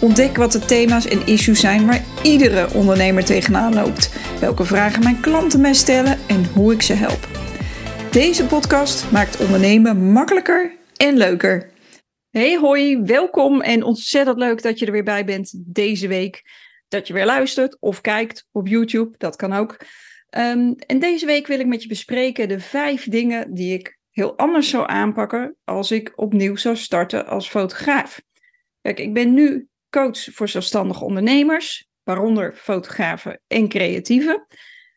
Ontdek wat de thema's en issues zijn waar iedere ondernemer tegenaan loopt. Welke vragen mijn klanten mij stellen en hoe ik ze help. Deze podcast maakt ondernemen makkelijker en leuker. Hey hoi, welkom en ontzettend leuk dat je er weer bij bent deze week. Dat je weer luistert of kijkt op YouTube, dat kan ook. Um, en deze week wil ik met je bespreken de vijf dingen die ik heel anders zou aanpakken als ik opnieuw zou starten als fotograaf. Kijk, ik ben nu coach voor zelfstandige ondernemers, waaronder fotografen en creatieven.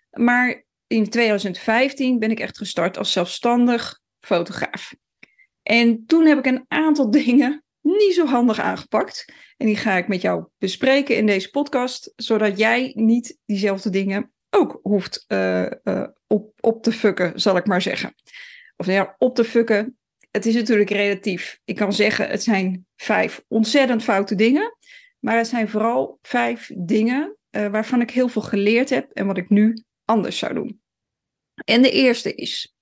Maar in 2015 ben ik echt gestart als zelfstandig fotograaf. En toen heb ik een aantal dingen niet zo handig aangepakt. En die ga ik met jou bespreken in deze podcast, zodat jij niet diezelfde dingen ook hoeft uh, uh, op, op te fucken, zal ik maar zeggen. Of ja, op te fucken. Het is natuurlijk relatief. Ik kan zeggen, het zijn vijf ontzettend foute dingen. Maar het zijn vooral vijf dingen uh, waarvan ik heel veel geleerd heb en wat ik nu anders zou doen. En de eerste is,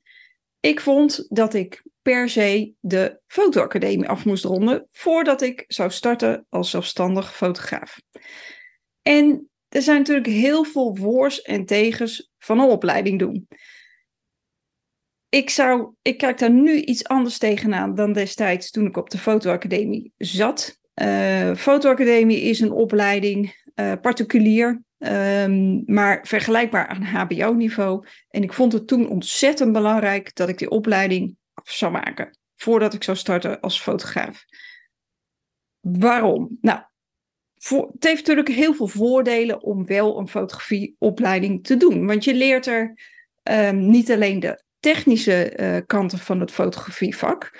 ik vond dat ik per se de fotoacademie af moest ronden voordat ik zou starten als zelfstandig fotograaf. En er zijn natuurlijk heel veel voors en tegens van een opleiding doen. Ik, zou, ik kijk daar nu iets anders tegenaan dan destijds toen ik op de fotoacademie zat. Uh, fotoacademie is een opleiding, uh, particulier, um, maar vergelijkbaar aan HBO-niveau. En ik vond het toen ontzettend belangrijk dat ik die opleiding af zou maken, voordat ik zou starten als fotograaf. Waarom? Nou, het heeft natuurlijk heel veel voordelen om wel een fotografieopleiding te doen. Want je leert er um, niet alleen de technische uh, kanten van het fotografievak,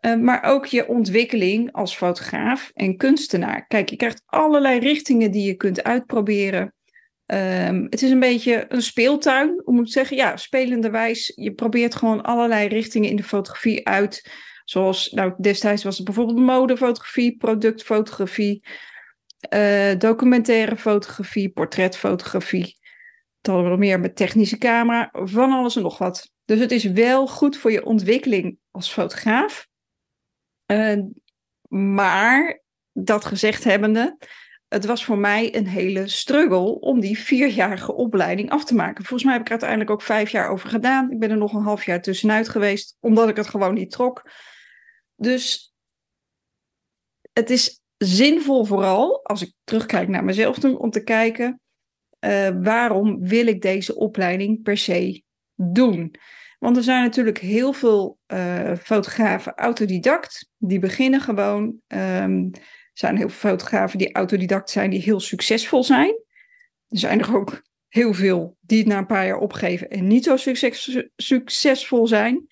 uh, maar ook je ontwikkeling als fotograaf en kunstenaar. Kijk, je krijgt allerlei richtingen die je kunt uitproberen. Um, het is een beetje een speeltuin, om te zeggen. Ja, spelenderwijs. Je probeert gewoon allerlei richtingen in de fotografie uit. Zoals, nou, destijds was het bijvoorbeeld modefotografie, productfotografie, uh, documentaire fotografie, portretfotografie. We nog meer met technische camera, van alles en nog wat. Dus het is wel goed voor je ontwikkeling als fotograaf. Uh, maar dat gezegd hebbende, het was voor mij een hele struggle om die vierjarige opleiding af te maken. Volgens mij heb ik er uiteindelijk ook vijf jaar over gedaan. Ik ben er nog een half jaar tussenuit geweest, omdat ik het gewoon niet trok. Dus het is zinvol vooral, als ik terugkijk naar mezelf toen, om te kijken uh, waarom wil ik deze opleiding per se doen. Want er zijn natuurlijk heel veel uh, fotografen autodidact, die beginnen gewoon. Um, er zijn heel veel fotografen die autodidact zijn, die heel succesvol zijn. Er zijn er ook heel veel die het na een paar jaar opgeven en niet zo succes, succesvol zijn.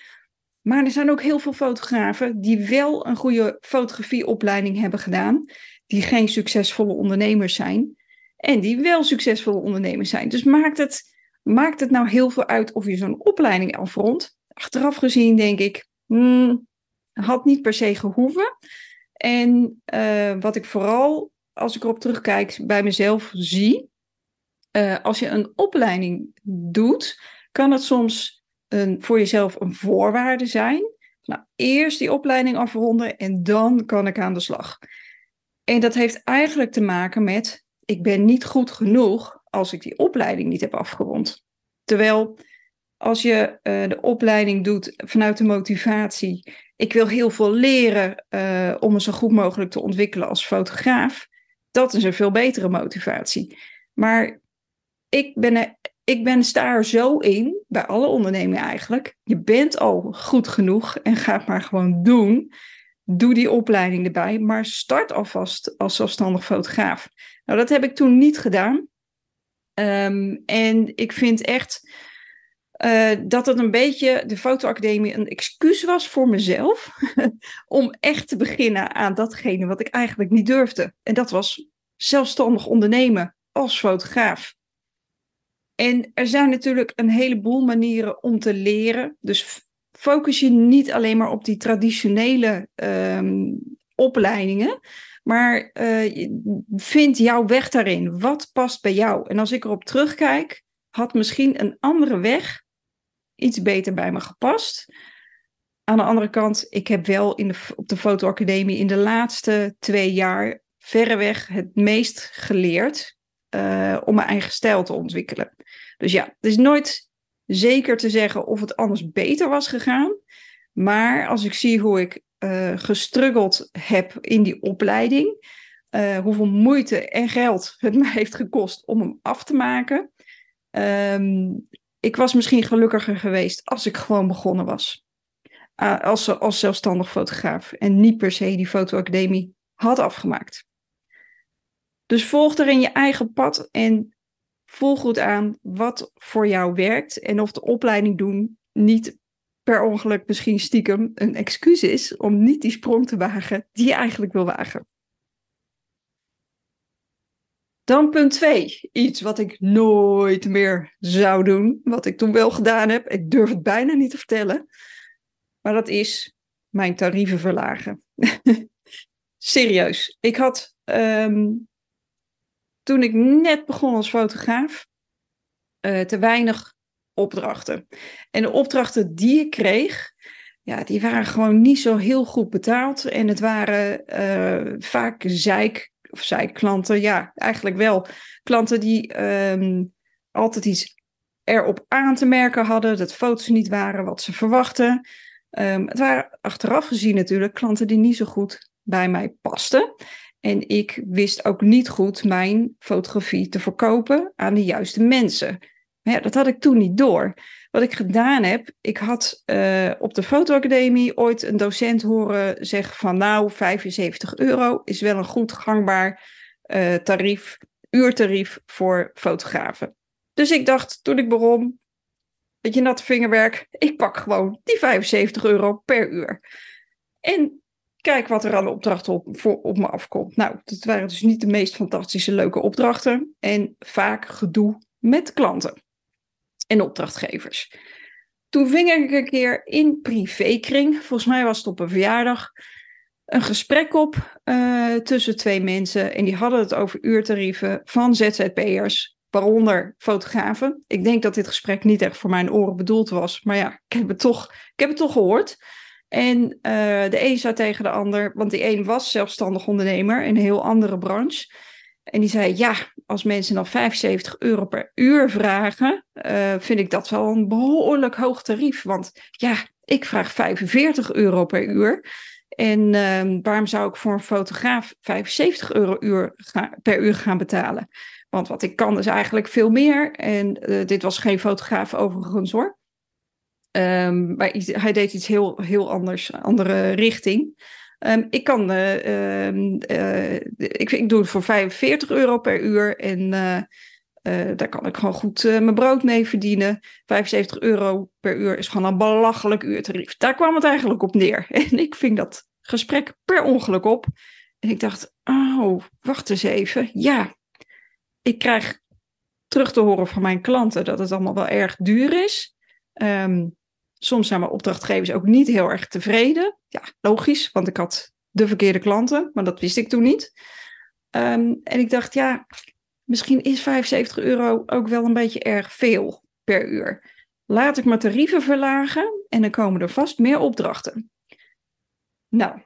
Maar er zijn ook heel veel fotografen die wel een goede fotografieopleiding hebben gedaan, die geen succesvolle ondernemers zijn en die wel succesvolle ondernemers zijn. Dus maakt het Maakt het nou heel veel uit of je zo'n opleiding afrondt? Achteraf gezien denk ik, hmm, had niet per se gehoeven. En uh, wat ik vooral, als ik erop terugkijk, bij mezelf zie, uh, als je een opleiding doet, kan het soms een, voor jezelf een voorwaarde zijn. Nou, eerst die opleiding afronden en dan kan ik aan de slag. En dat heeft eigenlijk te maken met, ik ben niet goed genoeg als ik die opleiding niet heb afgerond. Terwijl als je uh, de opleiding doet vanuit de motivatie, ik wil heel veel leren uh, om me zo goed mogelijk te ontwikkelen als fotograaf, dat is een veel betere motivatie. Maar ik ben, ik ben sta zo in, bij alle ondernemingen eigenlijk, je bent al goed genoeg en ga het maar gewoon doen. Doe die opleiding erbij, maar start alvast als zelfstandig fotograaf. Nou, dat heb ik toen niet gedaan. Um, en ik vind echt uh, dat het een beetje de fotoacademie een excuus was voor mezelf om echt te beginnen aan datgene wat ik eigenlijk niet durfde. En dat was zelfstandig ondernemen als fotograaf. En er zijn natuurlijk een heleboel manieren om te leren. Dus focus je niet alleen maar op die traditionele ehm, opleidingen, maar uh, vind jouw weg daarin. Wat past bij jou? En als ik erop terugkijk, had misschien een andere weg iets beter bij me gepast. Aan de andere kant, ik heb wel in de, op de fotoacademie in de laatste twee jaar verreweg het meest geleerd uh, om mijn eigen stijl te ontwikkelen. Dus ja, het is nooit zeker te zeggen of het anders beter was gegaan. Maar als ik zie hoe ik uh, gestruggeld heb in die opleiding, uh, hoeveel moeite en geld het mij heeft gekost om hem af te maken. Um, ik was misschien gelukkiger geweest als ik gewoon begonnen was. Uh, als, als zelfstandig fotograaf. En niet per se die fotoacademie had afgemaakt. Dus volg erin je eigen pad en voel goed aan wat voor jou werkt. En of de opleiding doen niet per ongeluk misschien stiekem een excuus is om niet die sprong te wagen die je eigenlijk wil wagen. Dan punt 2. Iets wat ik nooit meer zou doen. Wat ik toen wel gedaan heb. Ik durf het bijna niet te vertellen. Maar dat is mijn tarieven verlagen. Serieus. Ik had um, toen ik net begon als fotograaf uh, te weinig opdrachten. En de opdrachten die ik kreeg, ja, die waren gewoon niet zo heel goed betaald. En het waren uh, vaak zeik of zij klanten, ja, eigenlijk wel. Klanten die um, altijd iets erop aan te merken hadden, dat foto's niet waren wat ze verwachten. Um, het waren achteraf gezien natuurlijk klanten die niet zo goed bij mij pasten. En ik wist ook niet goed mijn fotografie te verkopen aan de juiste mensen. Ja, dat had ik toen niet door. Wat ik gedaan heb, ik had uh, op de fotoacademie ooit een docent horen zeggen van nou, 75 euro is wel een goed gangbaar uh, tarief, uurtarief voor fotografen. Dus ik dacht toen ik begon, dat je natte vingerwerk, ik pak gewoon die 75 euro per uur. En kijk wat er aan de opdrachten op, voor, op me afkomt. Nou, dat waren dus niet de meest fantastische leuke opdrachten en vaak gedoe met klanten en opdrachtgevers. Toen ving ik een keer in privékring, volgens mij was het op een verjaardag, een gesprek op uh, tussen twee mensen. En die hadden het over uurtarieven van ZZP'ers, waaronder fotografen. Ik denk dat dit gesprek niet echt voor mijn oren bedoeld was, maar ja, ik heb het toch, ik heb het toch gehoord. En uh, de een zei tegen de ander, want die een was zelfstandig ondernemer in een heel andere branche. En die zei, ja, als mensen dan 75 euro per uur vragen, uh, vind ik dat wel een behoorlijk hoog tarief. Want ja, ik vraag 45 euro per uur. En uh, waarom zou ik voor een fotograaf 75 euro uur per uur gaan betalen? Want wat ik kan is eigenlijk veel meer. En uh, dit was geen fotograaf overigens hoor. Um, maar hij deed iets heel, heel anders, andere richting. Um, ik kan, uh, uh, ik, ik doe het voor 45 euro per uur en uh, daar kan ik gewoon goed mijn brood mee verdienen. 75 euro per uur is gewoon een belachelijk uurtarief. Daar kwam het eigenlijk op neer. En ik ving dat gesprek per ongeluk op. En ik dacht, oh, wacht eens even. Ja, ik krijg terug te horen van mijn klanten dat het allemaal wel erg duur is. Um, Soms zijn mijn opdrachtgevers ook niet heel erg tevreden. Ja, logisch, want ik had de verkeerde klanten, maar dat wist ik toen niet. Um, en ik dacht, ja, misschien is 75 euro ook wel een beetje erg veel per uur. Laat ik mijn tarieven verlagen en dan komen er vast meer opdrachten. Nou,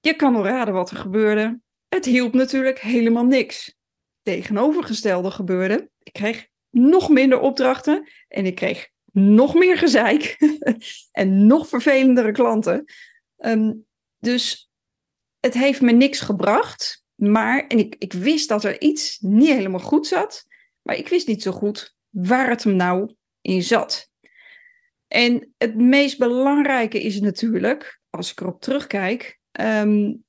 je kan wel raden wat er gebeurde. Het hielp natuurlijk helemaal niks. Tegenovergestelde gebeurde. Ik kreeg nog minder opdrachten en ik kreeg nog meer gezeik en nog vervelendere klanten. Um, dus het heeft me niks gebracht. Maar, en ik, ik wist dat er iets niet helemaal goed zat, maar ik wist niet zo goed waar het hem nou in zat. En het meest belangrijke is natuurlijk, als ik erop terugkijk, um,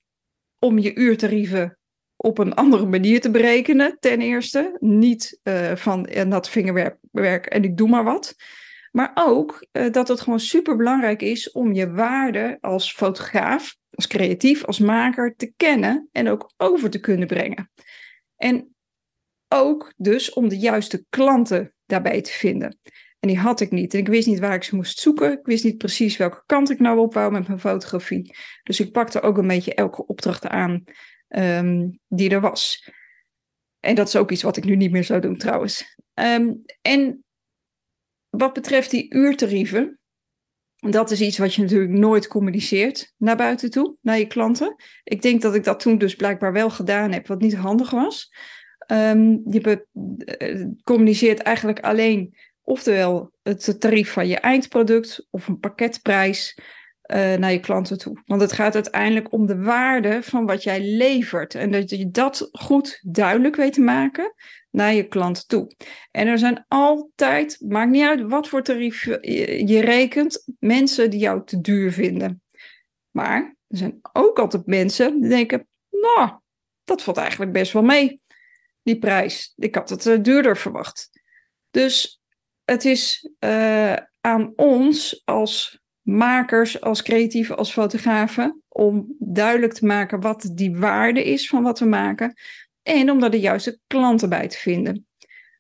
om je uurtarieven op een andere manier te berekenen, ten eerste. Niet uh, van uh, dat vingerwerk en ik doe maar wat. Maar ook uh, dat het gewoon super belangrijk is om je waarde als fotograaf, als creatief, als maker te kennen en ook over te kunnen brengen. En ook dus om de juiste klanten daarbij te vinden. En die had ik niet. En ik wist niet waar ik ze moest zoeken. Ik wist niet precies welke kant ik nou op wou met mijn fotografie. Dus ik pakte ook een beetje elke opdracht aan ehm, die er was. En dat is ook iets wat ik nu niet meer zou doen trouwens. Ehm, en wat betreft die uurtarieven, dat is iets wat je natuurlijk nooit communiceert naar buiten toe, naar je klanten. Ik denk dat ik dat toen dus blijkbaar wel gedaan heb, wat niet handig was. Um, je uh, communiceert eigenlijk alleen oftewel het tarief van je eindproduct of een pakketprijs uh, naar je klanten toe. Want het gaat uiteindelijk om de waarde van wat jij levert. En dat je dat goed duidelijk weet te maken naar je klant toe. En er zijn altijd, maakt niet uit wat voor tarief je rekent, mensen die jou te duur vinden. Maar er zijn ook altijd mensen die denken, nou, dat valt eigenlijk best wel mee, die prijs. Ik had het uh, duurder verwacht. Dus het is uh, aan ons als makers, als creatieven, als fotografen, om duidelijk te maken wat die waarde is van wat we maken. En om daar de juiste klanten bij te vinden.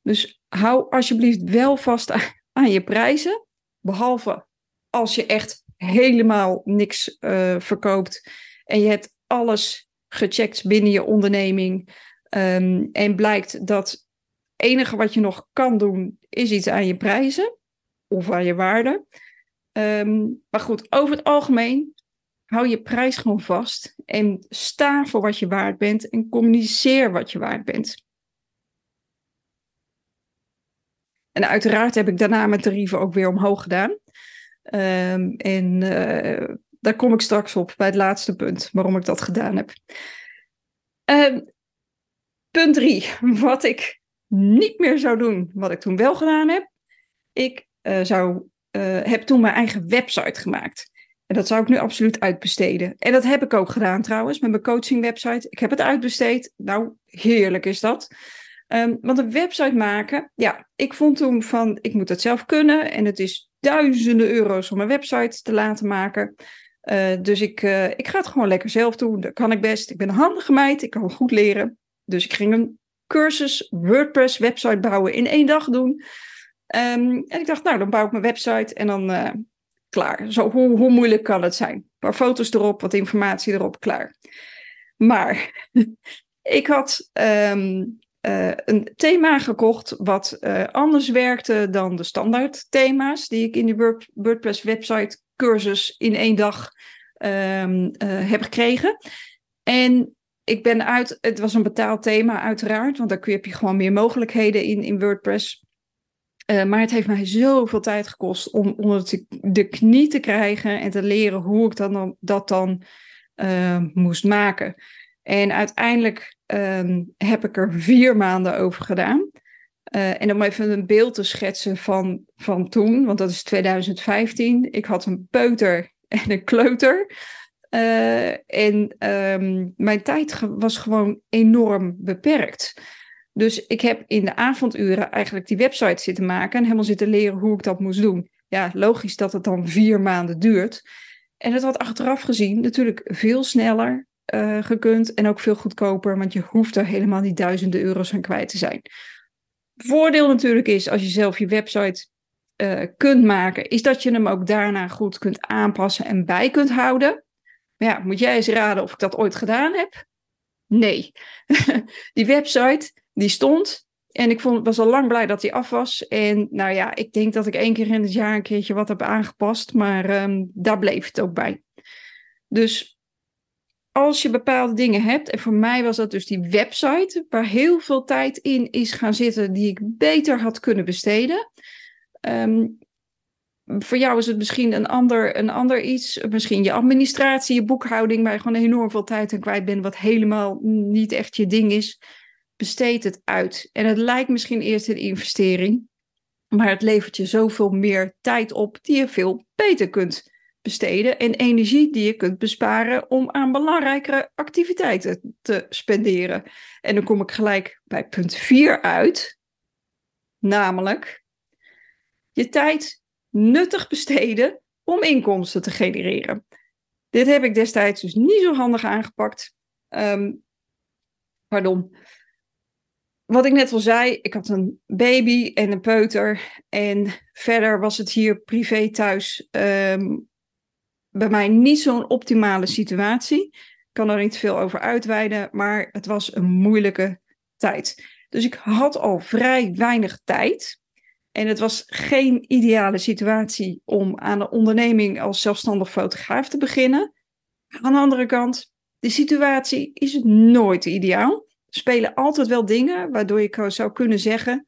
Dus hou alsjeblieft wel vast aan, je prijzen. Behalve als je echt helemaal niks uh, verkoopt. En je hebt alles gecheckt binnen je onderneming. Um, en blijkt dat het enige wat je nog kan doen, is iets aan je prijzen. Of aan je waarde. Um, maar goed, over het algemeen hou je prijs gewoon vast en sta voor wat je waard bent en communiceer wat je waard bent. En uiteraard heb ik daarna mijn tarieven ook weer omhoog gedaan. Um, en uh, daar kom ik straks op bij het laatste punt waarom ik dat gedaan heb. Um, punt drie, wat ik niet meer zou doen, wat ik toen wel gedaan heb. Ik uh, zou, uh, heb toen mijn eigen website gemaakt. En dat zou ik nu absoluut uitbesteden. En dat heb ik ook gedaan trouwens met mijn coaching website. Ik heb het uitbesteed. Nou, heerlijk is dat. Um, want een website maken, ja, ik vond toen van, ik moet het zelf kunnen. En het is duizenden euro's om een website te laten maken. Uh, dus ik, uh, ik ga het gewoon lekker zelf doen. Dat kan ik best. Ik ben een handige meid. Ik kan goed leren. Dus ik ging een cursus WordPress website bouwen in één dag doen. Um, en ik dacht, nou, dan bouw ik mijn website en dan uh, klaar. Zo, hoe, hoe moeilijk kan het zijn? Een paar foto's erop, wat informatie erop, klaar. Maar ik had um, uh, een thema gekocht wat uh, anders werkte dan de standaard thema's die ik in Word, WordPress website cursus in één dag um, heb gekregen. En ik ben uit, het was een betaald thema uiteraard, want daar heb je gewoon meer mogelijkheden in, in WordPress. Uh, maar het heeft mij zoveel tijd gekost om onder de knie te krijgen en te leren hoe ik dan, dat dan uh, moest maken. En uiteindelijk uh, heb ik er vier maanden over gedaan. Uh, en om even een beeld te schetsen van, van toen, want dat is 2015. Ik had een peuter en een kleuter. en ehm, mijn tijd was gewoon enorm beperkt. Dus ik heb in de avonduren eigenlijk die website zitten maken en helemaal zitten leren hoe ik dat moest doen. Ja, logisch dat het dan vier maanden duurt. En het had achteraf gezien natuurlijk veel sneller uh, gekund en ook veel goedkoper, want je hoeft er helemaal niet duizenden euro's aan kwijt te zijn. Voordeel natuurlijk is als je zelf je website uh, kunt maken, is dat je hem ook daarna goed kunt aanpassen en bij kunt houden. Maar ja, moet jij eens raden of ik dat ooit gedaan heb? Nee. die website die stond. En ik vond, was al lang blij dat die af was. En nou ja, ik denk dat ik één keer in het jaar een keertje wat heb aangepast. Maar um, daar bleef het ook bij. Dus als je bepaalde dingen hebt, en voor mij was dat dus die website, waar heel veel tijd in is gaan zitten, die ik beter had kunnen besteden. Um, voor jou is het misschien een ander, een ander iets. Misschien je administratie, je boekhouding, waar je gewoon enorm veel tijd aan kwijt bent, wat helemaal niet echt je ding is besteed het uit. En het lijkt misschien eerst een investering, maar het levert je zoveel meer tijd op die je veel beter kunt besteden en energie die je kunt besparen om aan belangrijkere activiteiten te spenderen. En dan kom ik gelijk bij punt 4 uit, namelijk je tijd nuttig besteden om inkomsten te genereren. Dit heb ik destijds dus niet zo handig aangepakt. Um, pardon. Wat ik net al zei, ik had een baby en een peuter. En verder was het hier privé thuis ehm, bij mij niet zo'n optimale situatie. Ik kan er niet veel over uitweiden, maar het was een moeilijke tijd. Dus ik had al vrij weinig tijd. En het was geen ideale situatie om aan een onderneming als zelfstandig fotograaf te beginnen. Aan de andere kant, de situatie is nooit ideaal. Spelen altijd wel dingen waardoor je zou kunnen zeggen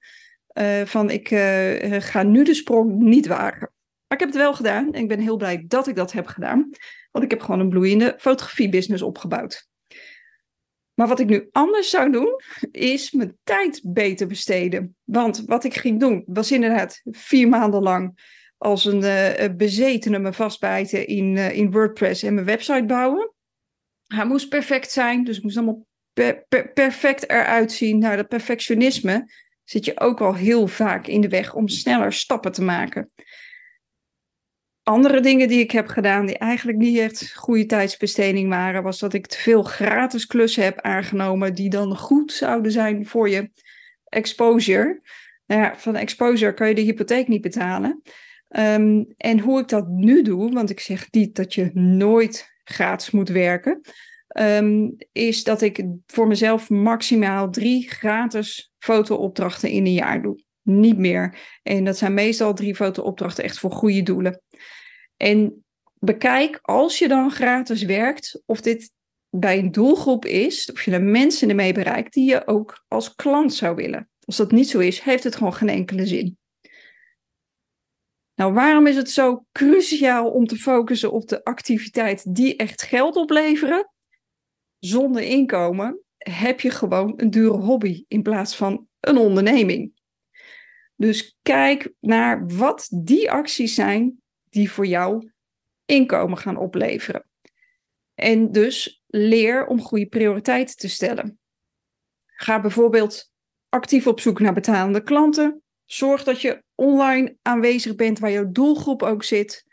uh, van ik uh, ga nu de sprong niet wagen. Maar ik heb het wel gedaan en ik ben heel blij dat ik dat heb gedaan. Want ik heb gewoon een bloeiende fotografiebusiness opgebouwd. Maar wat ik nu anders zou doen, is mijn tijd beter besteden. Want wat ik ging doen, was inderdaad vier maanden lang als een uh, bezetene me vastbijten in, in WordPress en mijn website bouwen. Hij moest perfect zijn, dus het moest allemaal per, per, perfect eruit zien. Nou, dat perfectionisme zit je ook al heel vaak in de weg om sneller stappen te maken andere dingen die ik heb gedaan, die eigenlijk niet echt goede tijdsbesteding waren, was dat ik te veel gratis klussen heb aangenomen die dan goed zouden zijn voor je exposure. Nou ja, van exposure kan je de hypotheek niet betalen. Ehm, en hoe ik dat nu doe, want ik zeg niet dat je nooit gratis moet werken, ehm, is dat ik voor mezelf maximaal drie gratis fotoopdrachten in een jaar doe. Niet meer. En dat zijn meestal drie fotoopdrachten echt voor goede doelen. En bekijk als je dan gratis werkt, of dit bij een doelgroep is, of je er mensen ermee bereikt die je ook als klant zou willen. Als dat niet zo is, heeft het gewoon geen enkele zin. Nou, waarom is het zo cruciaal om te focussen op de activiteit die echt geld opleveren? Zonder inkomen heb je gewoon een dure hobby in plaats van een onderneming. Dus kijk naar wat die acties zijn die voor jou inkomen gaan opleveren. En dus leer om goede prioriteiten te stellen. Ga bijvoorbeeld actief op zoek naar betalende klanten. Zorg dat je online aanwezig bent waar jouw doelgroep ook zit.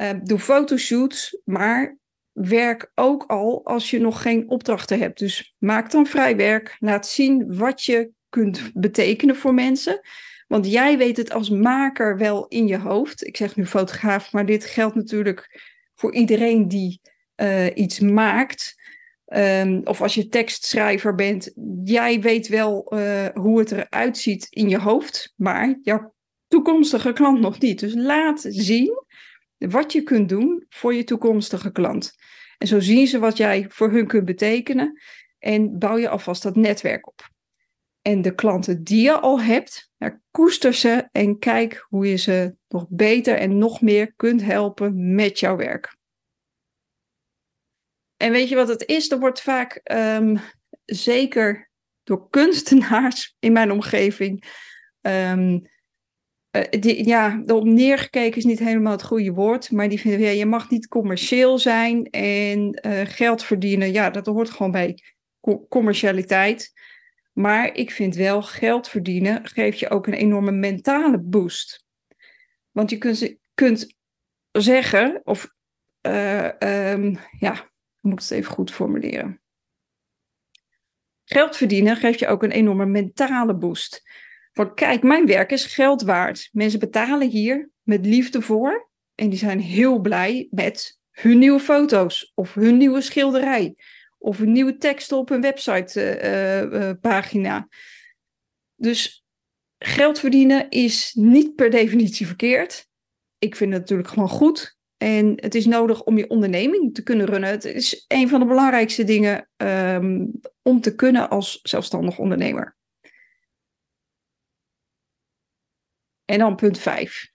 Uh, doe fotoshoots, maar werk ook al als je nog geen opdrachten hebt. Dus maak dan vrij werk. Laat zien wat je kunt betekenen voor mensen. Want jij weet het als maker wel in je hoofd. Ik zeg nu fotograaf, maar dit geldt natuurlijk voor iedereen die uh, iets maakt. Um, of als je tekstschrijver bent, jij weet wel uh, hoe het eruit ziet in je hoofd, maar jouw toekomstige klant nog niet. Dus laat zien wat je kunt doen voor je toekomstige klant. En zo zien ze wat jij voor hun kunt betekenen en bouw je alvast dat netwerk op. En de klanten die je al hebt, koester ze en kijk hoe je ze nog beter en nog meer kunt helpen met jouw werk. En weet je wat het is? Er wordt vaak, um, zeker door kunstenaars in mijn omgeving, um, die, ja, erop neergekeken is niet helemaal het goede woord, maar die vinden, ja, je mag niet commercieel zijn en uh, geld verdienen, ja, dat hoort gewoon bij commercialiteit. Maar ik vind wel, geld verdienen geeft je ook een enorme mentale boost. Want je kunt, kunt zeggen, of uh, ja, moet het even goed formuleren. Geld verdienen geeft je ook een enorme mentale boost. Van kijk, mijn werk is geld waard. Mensen betalen hier met liefde voor. En die zijn heel blij met hun nieuwe foto's of hun nieuwe schilderij of een nieuwe tekst op een websitepagina. Uh, uh, dus geld verdienen is niet per definitie verkeerd. Ik vind het natuurlijk gewoon goed. En het is nodig om je onderneming te kunnen runnen. Het is een van de belangrijkste dingen um, om te kunnen als zelfstandig ondernemer. En dan punt 5.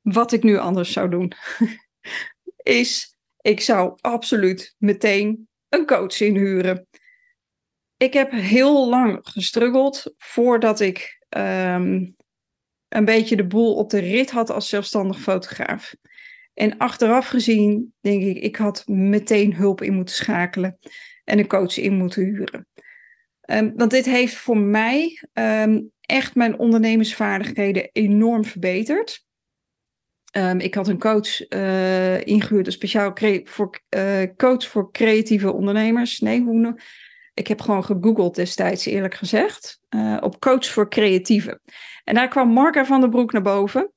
Wat ik nu anders zou doen, is ik zou absoluut meteen een coach inhuren. Ik heb heel lang gestruggeld voordat ik um, een beetje de boel op de rit had als zelfstandig fotograaf. En achteraf gezien denk ik, ik had meteen hulp in moeten schakelen en een coach in moeten huren. Um, want dit heeft voor mij um, echt mijn ondernemersvaardigheden enorm verbeterd. Um, ik had een coach uh, ingehuurd, een speciaal voor, uh, coach voor creatieve ondernemers. Nee, hoe Ik heb gewoon gegoogeld destijds, eerlijk gezegd, uh, op coach voor creatieven. En daar kwam Marca van der Broek naar boven.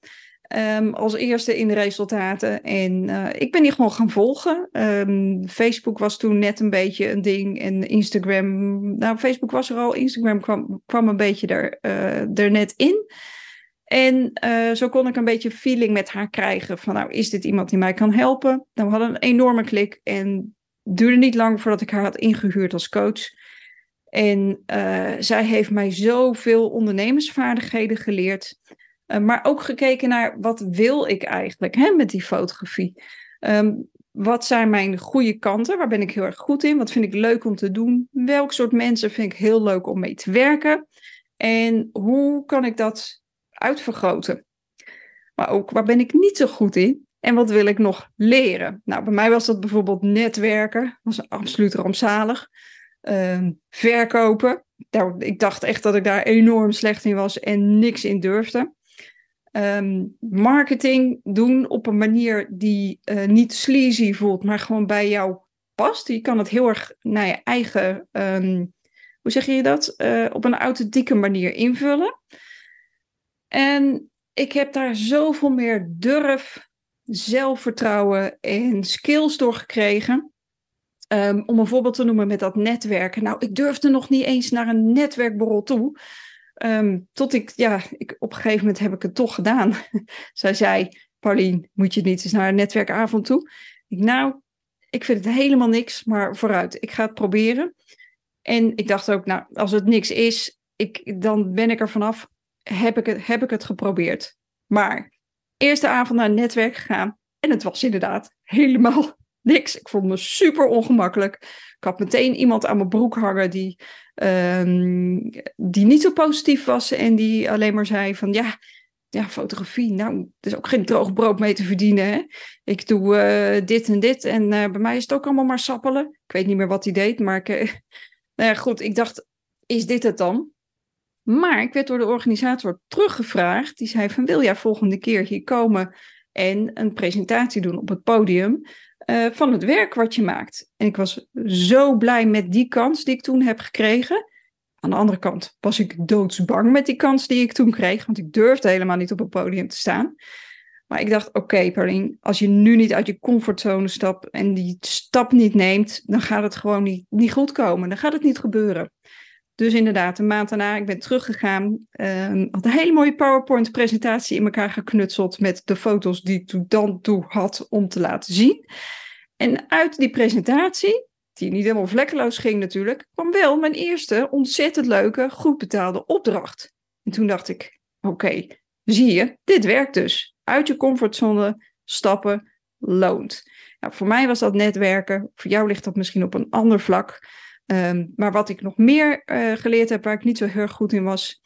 Um, als eerste in de resultaten. En uh, ik ben die gewoon gaan volgen. Um, Facebook was toen net een beetje een ding. En Instagram. Nou, Facebook was er al. Instagram kwam, kwam een beetje er, uh, er net in. En uh, zo kon ik een beetje feeling met haar krijgen. Van nou, is dit iemand die mij kan helpen? Nou, we hadden een enorme klik. En duurde niet lang voordat ik haar had ingehuurd als coach. En zij heeft mij zoveel ondernemersvaardigheden geleerd. Uh, maar ook gekeken naar wat wil ik eigenlijk hè, met die fotografie. Um, wat zijn mijn goede kanten? Waar ben ik heel erg goed in? Wat vind ik leuk om te doen? Welk soort mensen vind ik heel leuk om mee te werken? En hoe kan ik dat uitvergroten? Maar ook waar ben ik niet zo goed in? En wat wil ik nog leren? Nou, bij mij was dat bijvoorbeeld netwerken. Was absoluut rampzalig. Uh, verkopen. Nou, ik dacht echt dat ik daar enorm slecht in was en niks in durfde um, marketing doen op een manier die uh, niet sleazy voelt, maar gewoon bij jou past. Je kan het heel erg naar je eigen, um, hoe zeg je dat, uh, op een authentieke manier invullen. En ik heb daar zoveel meer durf, zelfvertrouwen en skills door gekregen. Um, om een voorbeeld te noemen met dat netwerken. Nou, ik durfde nog niet eens naar een netwerkborrel toe. Um, tot ik, ja, ik, op een gegeven moment heb ik het toch gedaan. Zij zei, Paulien, moet je niet eens naar een netwerkavond toe? Ik, nou, ik vind het helemaal niks, maar vooruit, ik ga het proberen. En ik dacht ook, nou, als het niks is, ik, dan ben ik er vanaf, heb ik, het, heb ik het geprobeerd. Maar eerste avond naar een netwerk gegaan en het was inderdaad helemaal niks. Ik vond me super ongemakkelijk. Ik had meteen iemand aan mijn broek hangen die um, die niet zo positief was en die alleen maar zei van ja, ja, fotografie, nou, er is ook geen droog brood mee te verdienen. Hè? Ik doe uh, dit en dit en uh, bij mij is het ook allemaal maar sappelen. Ik weet niet meer wat hij deed, maar ik, uh, nou ja, goed, ik dacht, is dit het dan? Maar ik werd door de organisator teruggevraagd. Die zei van, wil jij volgende keer hier komen en een presentatie doen op het podium? Uh, van het werk wat je maakt. En ik was zo blij met die kans die ik toen heb gekregen. Aan de andere kant was ik doodsbang met die kans die ik toen kreeg, want ik durfde helemaal niet op een podium te staan. Maar ik dacht, oké, okay, als je nu niet uit je comfortzone stapt en die stap niet neemt, dan gaat het gewoon niet goed komen. Dan gaat het niet gebeuren. Dus inderdaad, een maand daarna, ik ben teruggegaan. Uh, had een hele mooie PowerPoint-presentatie in elkaar geknutseld met de foto's die ik toen toe had om te laten zien. En uit die presentatie, die niet helemaal vlekkeloos ging natuurlijk, kwam wel mijn eerste ontzettend leuke, goed betaalde opdracht. En toen dacht ik, oké, zie je, dit werkt dus. Uit je comfortzone stappen loont. Nou, voor mij was dat netwerken, voor jou ligt dat misschien op een ander vlak. Um, maar wat ik nog meer uh, geleerd heb, waar ik niet zo heel goed in was,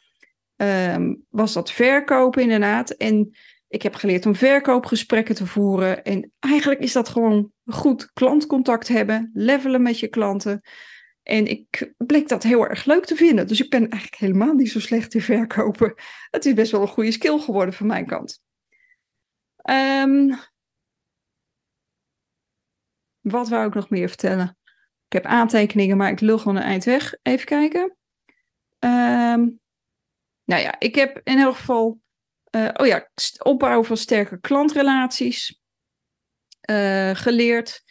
um, was dat verkopen inderdaad. En ik heb geleerd om verkoopgesprekken te voeren. En eigenlijk is dat gewoon goed klantcontact hebben, levelen met je klanten. En ik bleek dat heel erg leuk te vinden. Dus ik ben eigenlijk helemaal niet zo slecht in verkopen. Het is best wel een goede skill geworden van mijn kant. Um, wat wou ik nog meer vertellen? Ik heb aantekeningen, maar ik lul gewoon een eind weg. Even kijken. Um, nou ja, ik heb in elk geval. Uh, oh ja, opbouwen van sterke klantrelaties uh, geleerd.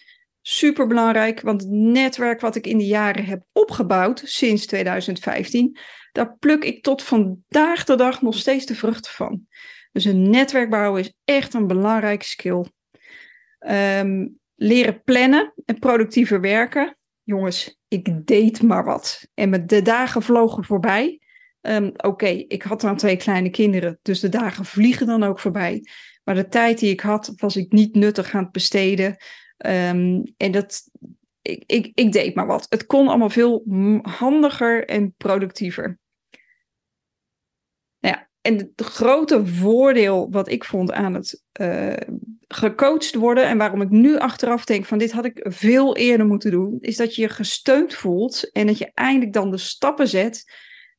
Super belangrijk, want het netwerk wat ik in de jaren heb opgebouwd sinds 2015, daar pluk ik tot vandaag de dag nog steeds de vruchten van. Dus een netwerk bouwen is echt een belangrijke skill. Um, leren plannen en productiever werken jongens, ik deed maar wat. En de dagen vlogen voorbij. Um, Oké, ik had dan twee kleine kinderen, dus de dagen vliegen dan ook voorbij. Maar de tijd die ik had, was ik niet nuttig aan het besteden. Um, en dat, ik, ik, ik deed maar wat. Het kon allemaal veel handiger en productiever. En het grote voordeel wat ik vond aan het uh, gecoacht worden en waarom ik nu achteraf denk van dit had ik veel eerder moeten doen, is dat je je gesteund voelt en dat je eindelijk dan de stappen zet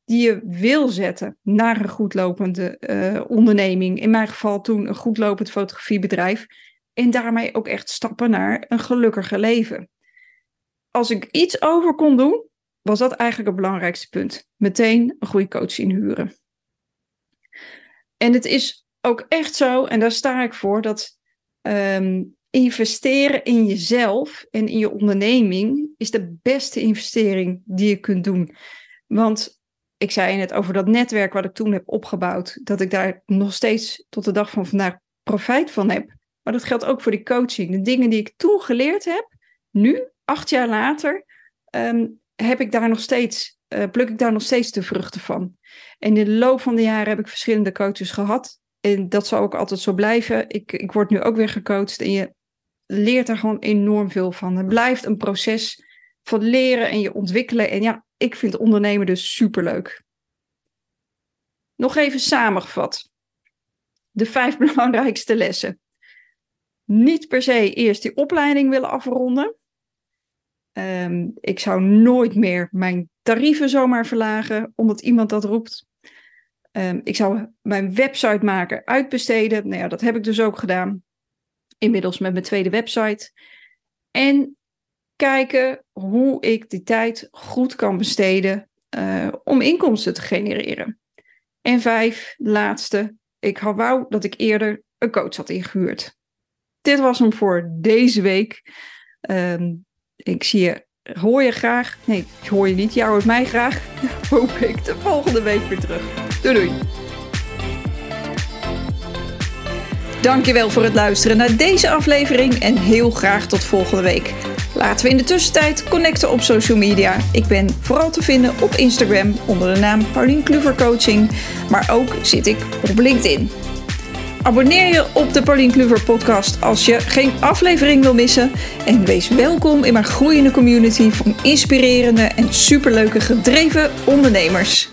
die je wil zetten naar een goedlopende uh, onderneming. In mijn geval toen een goedlopend fotografiebedrijf. En daarmee ook echt stappen naar een gelukkiger leven. Als ik iets over kon doen, was dat eigenlijk het belangrijkste punt. Meteen een goede coach inhuren. En het is ook echt zo, en daar sta ik voor, dat ehm, investeren in jezelf en in je onderneming is de beste investering die je kunt doen. Want ik zei net over dat netwerk wat ik toen heb opgebouwd, dat ik daar nog steeds tot de dag van vandaag profijt van heb. Maar dat geldt ook voor die coaching. De dingen die ik toen geleerd heb, nu, acht jaar later, ehm, heb ik daar nog steeds, uh, pluk ik daar nog steeds de vruchten van. En in de loop van de jaren heb ik verschillende coaches gehad. En dat zal ook altijd zo blijven. Ik, ik word nu ook weer gecoacht en je leert er gewoon enorm veel van. Het blijft een proces van leren en je ontwikkelen. En ja, ik vind ondernemen dus superleuk. Nog even samengevat. De vijf belangrijkste lessen. Niet per se eerst die opleiding willen afronden. Um, ik zou nooit meer mijn tarieven zomaar verlagen omdat iemand dat roept. Um, ik zou mijn website maken, uitbesteden. Nou ja, dat heb ik dus ook gedaan. Inmiddels met mijn tweede website. En kijken hoe ik die tijd goed kan besteden uh, om inkomsten te genereren. En vijf, laatste, ik wou dat ik eerder een coach had ingehuurd. Dit was hem voor deze week. Um, ik zie je, hoor je graag. Nee, ik hoor je niet. Jou hoort mij graag. Hoop ik de volgende week weer terug. Doei doei. Dankjewel voor het luisteren naar deze aflevering en heel graag tot volgende week. Laten we in de tussentijd connecten op social media. Ik ben vooral te vinden op Instagram onder de naam Paulien Kluver Coaching, maar ook zit ik op LinkedIn. Abonneer je op de Paulien Kluver podcast als je geen aflevering wil missen. En wees welkom in mijn groeiende community van inspirerende en superleuke gedreven ondernemers.